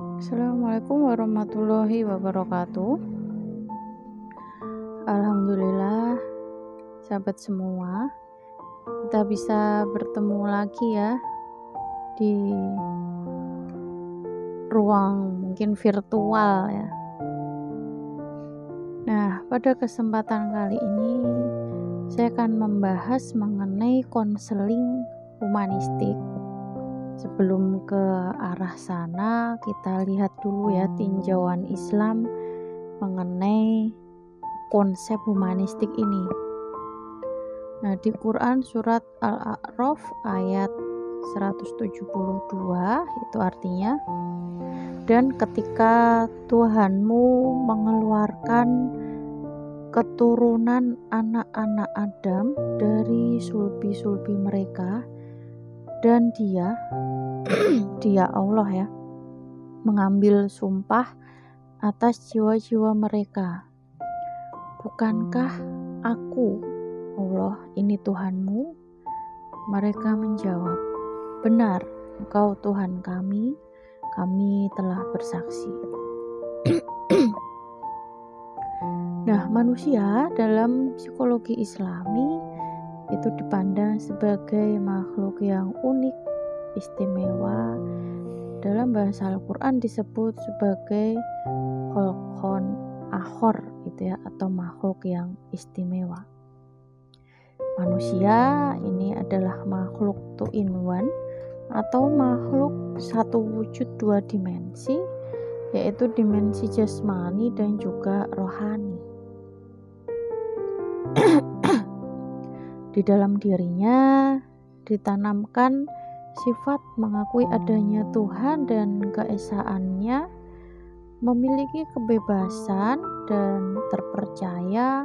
Assalamualaikum warahmatullahi wabarakatuh. Alhamdulillah, sahabat semua, kita bisa bertemu lagi ya di ruang mungkin virtual ya. Nah, pada kesempatan kali ini saya akan membahas mengenai konseling humanistik sebelum ke arah sana kita lihat dulu ya tinjauan Islam mengenai konsep humanistik ini. Nah, di Quran surat Al-A'raf ayat 172 itu artinya dan ketika Tuhanmu mengeluarkan keturunan anak-anak Adam dari sulbi-sulbi mereka dan dia dia Allah ya mengambil sumpah atas jiwa-jiwa mereka. Bukankah aku Allah ini Tuhanmu? Mereka menjawab benar engkau Tuhan kami kami telah bersaksi. Nah manusia dalam psikologi islami itu dipandang sebagai makhluk yang unik, istimewa. Dalam bahasa Al-Quran disebut sebagai holkon ahor gitu ya atau makhluk yang istimewa. Manusia ini adalah makhluk two in one atau makhluk satu wujud dua dimensi yaitu dimensi jasmani dan juga rohani. Di dalam dirinya ditanamkan sifat mengakui adanya Tuhan dan keesaannya, memiliki kebebasan dan terpercaya,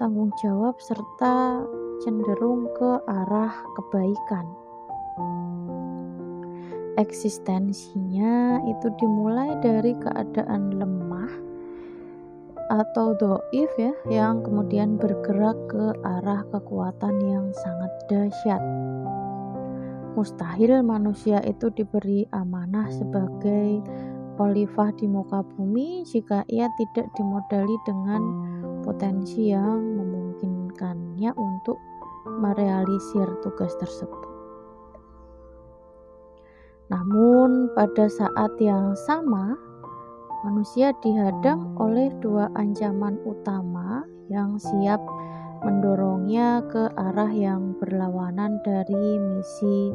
tanggung jawab serta cenderung ke arah kebaikan. Eksistensinya itu dimulai dari keadaan lemah atau doif ya yang kemudian bergerak ke arah kekuatan yang sangat dahsyat. Mustahil manusia itu diberi amanah sebagai khalifah di muka bumi jika ia tidak dimodali dengan potensi yang memungkinkannya untuk merealisir tugas tersebut. Namun, pada saat yang sama, manusia dihadang oleh dua ancaman utama yang siap mendorongnya ke arah yang berlawanan dari misi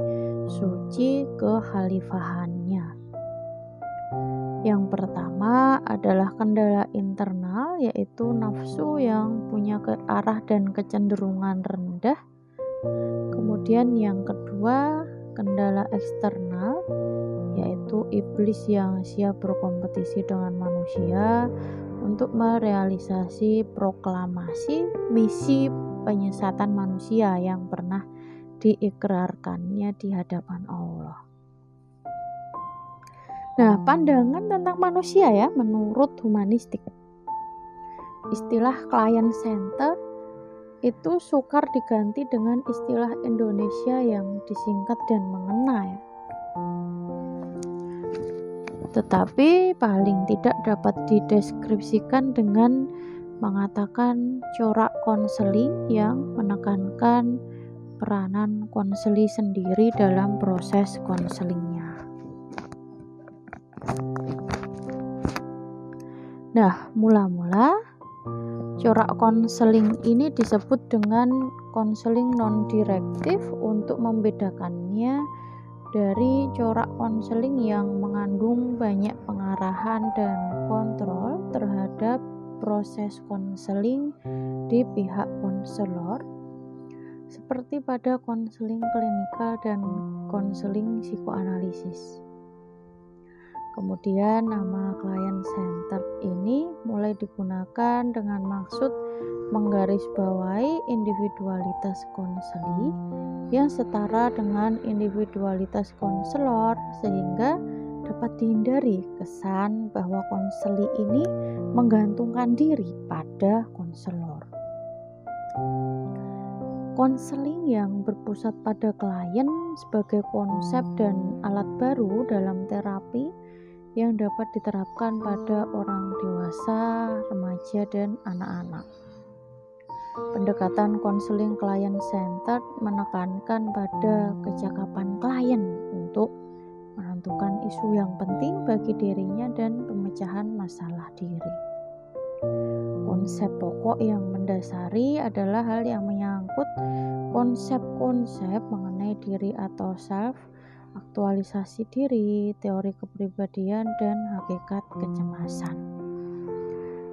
suci ke khalifahannya. Yang pertama adalah kendala internal, yaitu nafsu yang punya ke arah dan kecenderungan rendah. Kemudian, yang kedua, kendala eksternal, yaitu iblis yang siap berkompetisi dengan manusia untuk merealisasi proklamasi misi penyesatan manusia yang pernah diikrarkannya di hadapan Allah. Nah, pandangan tentang manusia ya menurut humanistik. Istilah client center itu sukar diganti dengan istilah Indonesia yang disingkat dan mengena ya tetapi paling tidak dapat dideskripsikan dengan mengatakan corak konseling yang menekankan peranan konseli sendiri dalam proses konselingnya. Nah, mula-mula corak konseling ini disebut dengan konseling non-direktif untuk membedakannya dari corak konseling yang mengandung banyak pengarahan dan kontrol terhadap proses konseling di pihak konselor seperti pada konseling klinikal dan konseling psikoanalisis. Kemudian nama client center ini mulai digunakan dengan maksud menggarisbawahi individualitas konseli yang setara dengan individualitas konselor sehingga dapat dihindari kesan bahwa konseli ini menggantungkan diri pada konselor. Konseling yang berpusat pada klien sebagai konsep dan alat baru dalam terapi yang dapat diterapkan pada orang dewasa, remaja, dan anak-anak. Pendekatan konseling klien centered menekankan pada kecakapan klien untuk menentukan isu yang penting bagi dirinya dan pemecahan masalah diri. Konsep pokok yang mendasari adalah hal yang menyangkut konsep-konsep mengenai diri atau self, aktualisasi diri, teori kepribadian, dan hakikat kecemasan.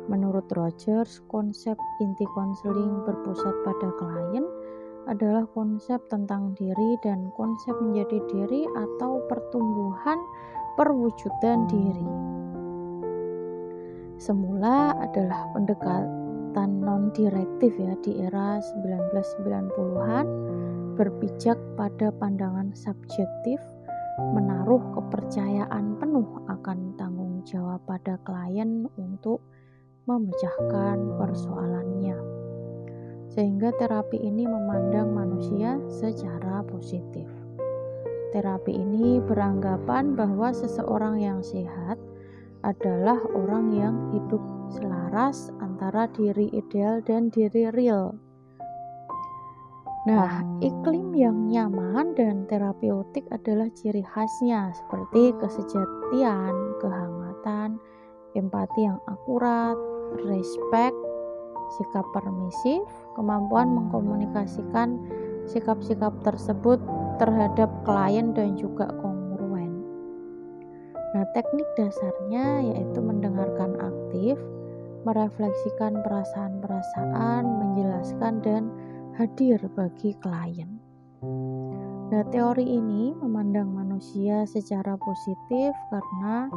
Menurut Rogers, konsep inti konseling berpusat pada klien adalah konsep tentang diri dan konsep menjadi diri atau pertumbuhan perwujudan diri. Semula adalah pendekatan non-direktif ya di era 1990-an berpijak pada pandangan subjektif menaruh kepercayaan penuh akan tanggung jawab pada klien untuk memecahkan persoalannya. Sehingga terapi ini memandang manusia secara positif. Terapi ini beranggapan bahwa seseorang yang sehat adalah orang yang hidup selaras antara diri ideal dan diri real. Nah, iklim yang nyaman dan terapeutik adalah ciri khasnya seperti kesejatian, kehangatan, empati yang akurat, respect, sikap permisif, kemampuan mengkomunikasikan sikap-sikap tersebut terhadap klien dan juga kongruen. Nah, teknik dasarnya yaitu mendengarkan aktif, merefleksikan perasaan-perasaan, menjelaskan dan hadir bagi klien. Nah, teori ini memandang manusia secara positif karena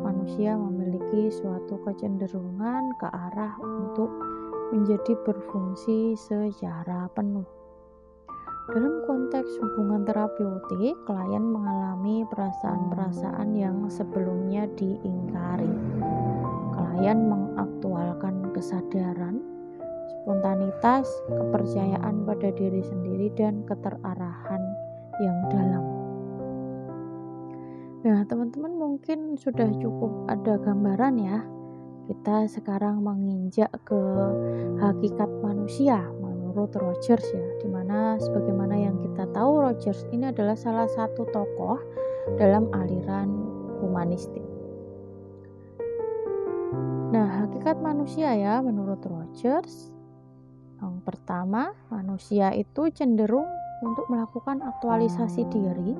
manusia memiliki suatu kecenderungan ke arah untuk menjadi berfungsi secara penuh. Dalam konteks hubungan terapeutik, klien mengalami perasaan-perasaan yang sebelumnya diingkari. Klien mengaktualkan kesadaran, spontanitas, kepercayaan pada diri sendiri, dan keterarahan yang dalam. Nah, teman-teman mungkin sudah cukup ada gambaran ya. Kita sekarang menginjak ke hakikat manusia menurut Rogers ya, di mana sebagaimana yang kita tahu Rogers ini adalah salah satu tokoh dalam aliran humanistik. Nah, hakikat manusia ya menurut Rogers pertama, manusia itu cenderung untuk melakukan aktualisasi diri.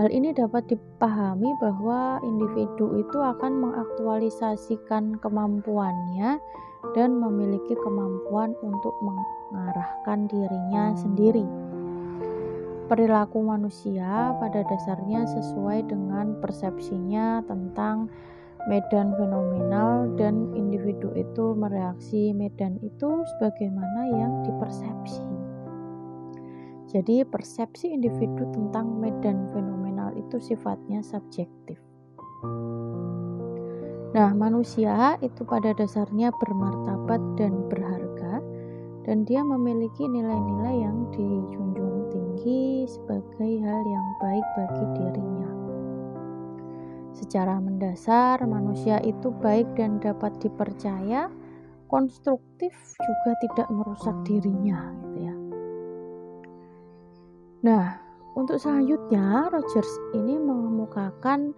Hal ini dapat dipahami bahwa individu itu akan mengaktualisasikan kemampuannya dan memiliki kemampuan untuk mengarahkan dirinya sendiri. Perilaku manusia pada dasarnya sesuai dengan persepsinya tentang medan fenomenal dan individu itu mereaksi medan itu sebagaimana yang dipersepsi. Jadi persepsi individu tentang medan fenomenal itu sifatnya subjektif. Nah, manusia itu pada dasarnya bermartabat dan berharga dan dia memiliki nilai-nilai yang dijunjung tinggi sebagai hal yang baik bagi dirinya. Secara mendasar, manusia itu baik dan dapat dipercaya, konstruktif juga tidak merusak dirinya, gitu ya. Nah, untuk selanjutnya Rogers ini mengemukakan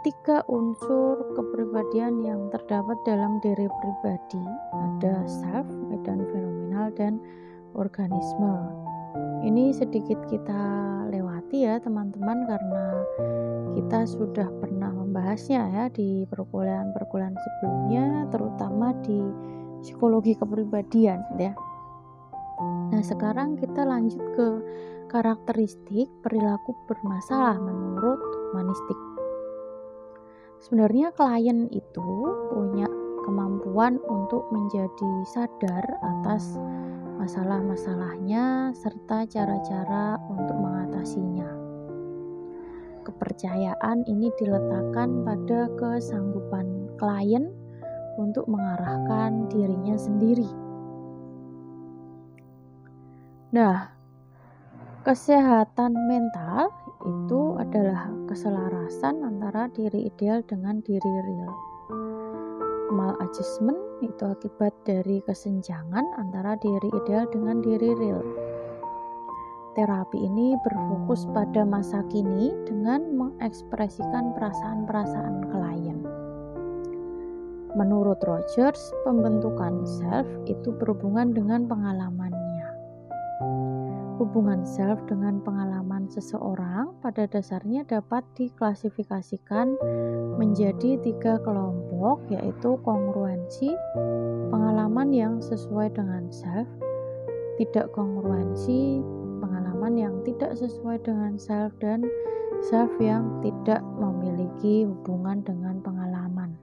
tiga unsur kepribadian yang terdapat dalam diri pribadi. Ada self, medan fenomenal, dan organisme. Ini sedikit kita lewati ya teman-teman karena kita sudah pernah membahasnya ya di perkuliahan-perkuliahan sebelumnya terutama di psikologi kepribadian ya. Nah, sekarang kita lanjut ke karakteristik perilaku bermasalah menurut humanistik. Sebenarnya klien itu punya kemampuan untuk menjadi sadar atas masalah-masalahnya serta cara-cara untuk mengatasinya. Kepercayaan ini diletakkan pada kesanggupan klien untuk mengarahkan dirinya sendiri. Nah, Kesehatan mental itu adalah keselarasan antara diri ideal dengan diri real. Maladjustment itu akibat dari kesenjangan antara diri ideal dengan diri real. Terapi ini berfokus pada masa kini dengan mengekspresikan perasaan-perasaan klien. Menurut Rogers, pembentukan self itu berhubungan dengan pengalaman Hubungan self dengan pengalaman seseorang pada dasarnya dapat diklasifikasikan menjadi tiga kelompok, yaitu kongruensi, pengalaman yang sesuai dengan self, tidak kongruensi, pengalaman yang tidak sesuai dengan self, dan self yang tidak memiliki hubungan dengan pengalaman.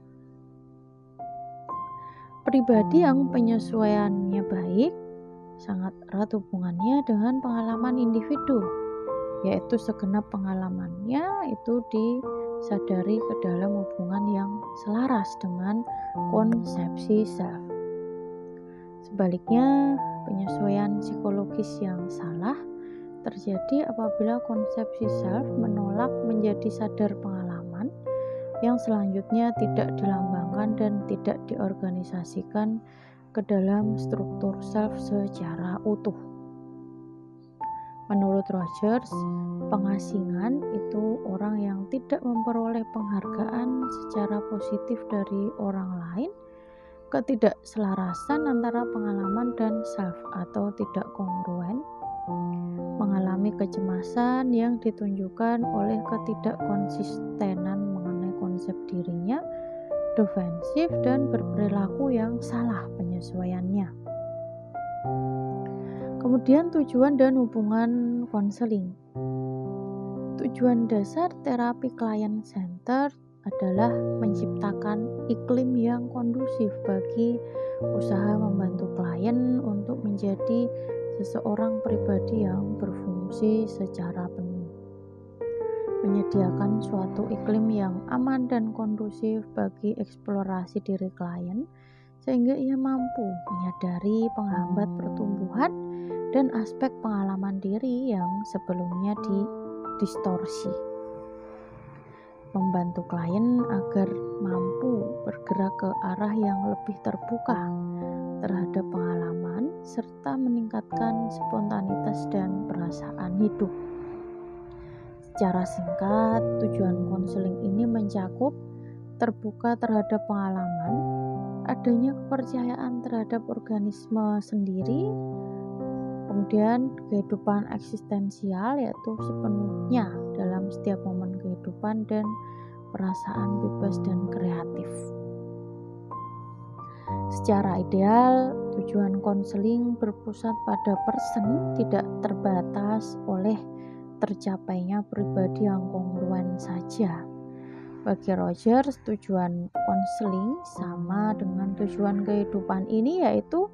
Pribadi yang penyesuaiannya baik sangat erat hubungannya dengan pengalaman individu, yaitu segenap pengalamannya itu disadari ke dalam hubungan yang selaras dengan konsepsi self. Sebaliknya, penyesuaian psikologis yang salah terjadi apabila konsepsi self menolak menjadi sadar pengalaman yang selanjutnya tidak dilambangkan dan tidak diorganisasikan ke dalam struktur self secara utuh. Menurut Rogers, pengasingan itu orang yang tidak memperoleh penghargaan secara positif dari orang lain, ketidakselarasan antara pengalaman dan self atau tidak kongruen, mengalami kecemasan yang ditunjukkan oleh ketidakkonsistenan mengenai konsep dirinya, defensif dan berperilaku yang salah penyesuaiannya. Kemudian tujuan dan hubungan konseling. Tujuan dasar terapi klien center adalah menciptakan iklim yang kondusif bagi usaha membantu klien untuk menjadi seseorang pribadi yang berfungsi secara penuh menyediakan suatu iklim yang aman dan kondusif bagi eksplorasi diri klien, sehingga ia mampu menyadari penghambat pertumbuhan dan aspek pengalaman diri yang sebelumnya didistorsi. Membantu klien agar mampu bergerak ke arah yang lebih terbuka terhadap pengalaman, serta meningkatkan spontanitas dan perasaan hidup. Secara singkat, tujuan konseling ini mencakup terbuka terhadap pengalaman, adanya kepercayaan terhadap organisme sendiri, kemudian kehidupan eksistensial yaitu sepenuhnya dalam setiap momen kehidupan dan perasaan bebas dan kreatif. Secara ideal, tujuan konseling berpusat pada person tidak terbatas oleh tercapainya pribadi yang kongruen saja. Bagi Roger, tujuan konseling sama dengan tujuan kehidupan ini yaitu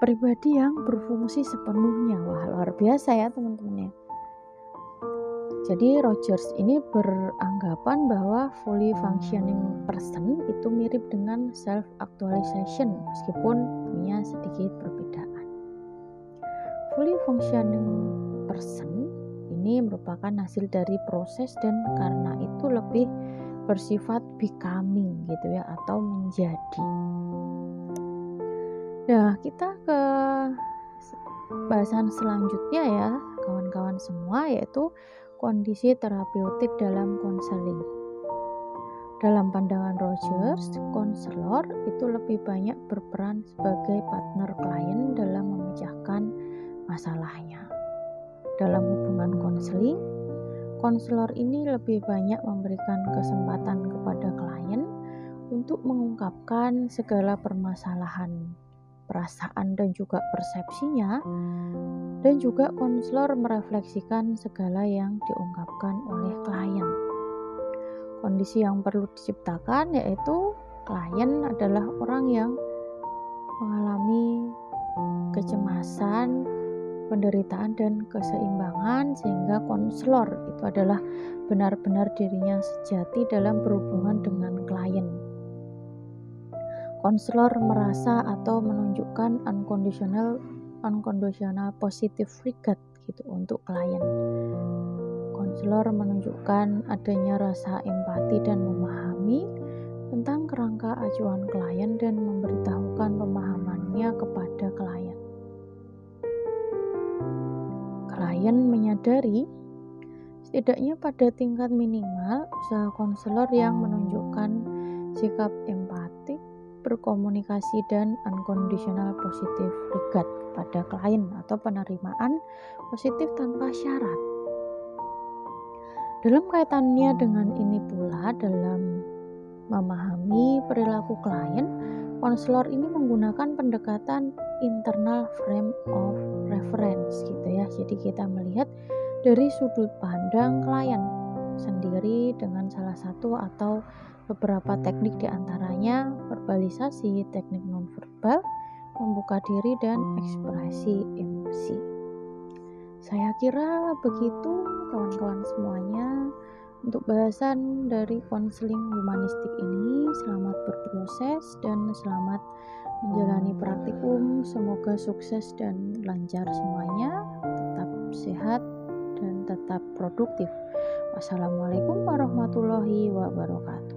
pribadi yang berfungsi sepenuhnya. Wah, luar biasa ya teman-teman ya. Jadi Rogers ini beranggapan bahwa fully functioning person itu mirip dengan self actualization meskipun punya sedikit perbedaan. Fully functioning person ini merupakan hasil dari proses dan karena itu lebih bersifat becoming gitu ya atau menjadi. Nah, kita ke bahasan selanjutnya ya, kawan-kawan semua yaitu kondisi terapeutik dalam konseling. Dalam pandangan Rogers, konselor itu lebih banyak berperan sebagai partner klien dalam memecahkan masalahnya. Dalam hubungan konseling, konselor ini lebih banyak memberikan kesempatan kepada klien untuk mengungkapkan segala permasalahan perasaan dan juga persepsinya dan juga konselor merefleksikan segala yang diungkapkan oleh klien. Kondisi yang perlu diciptakan yaitu klien adalah orang yang mengalami kecemasan, penderitaan dan keseimbangan sehingga konselor itu adalah benar-benar dirinya sejati dalam berhubungan dengan klien. Konselor merasa atau menunjukkan unconditional unconditional positive regard gitu untuk klien. konselor menunjukkan adanya rasa empati dan memahami tentang kerangka acuan klien dan memberitahukan pemahamannya kepada klien. Klien menyadari setidaknya pada tingkat minimal usaha konselor yang menunjukkan sikap empatik, berkomunikasi dan unconditional positive regard kepada klien atau penerimaan positif tanpa syarat dalam kaitannya dengan ini pula dalam memahami perilaku klien, konselor ini menggunakan pendekatan internal frame of reference gitu ya. Jadi kita melihat dari sudut pandang klien sendiri dengan salah satu atau beberapa teknik di antaranya verbalisasi, teknik nonverbal, membuka diri dan ekspresi emosi. Saya kira begitu kawan-kawan semuanya untuk bahasan dari konseling humanistik ini. Selamat berproses dan selamat menjalani praktikum. Semoga sukses dan lancar semuanya. Tetap sehat dan tetap produktif. Wassalamualaikum warahmatullahi wabarakatuh.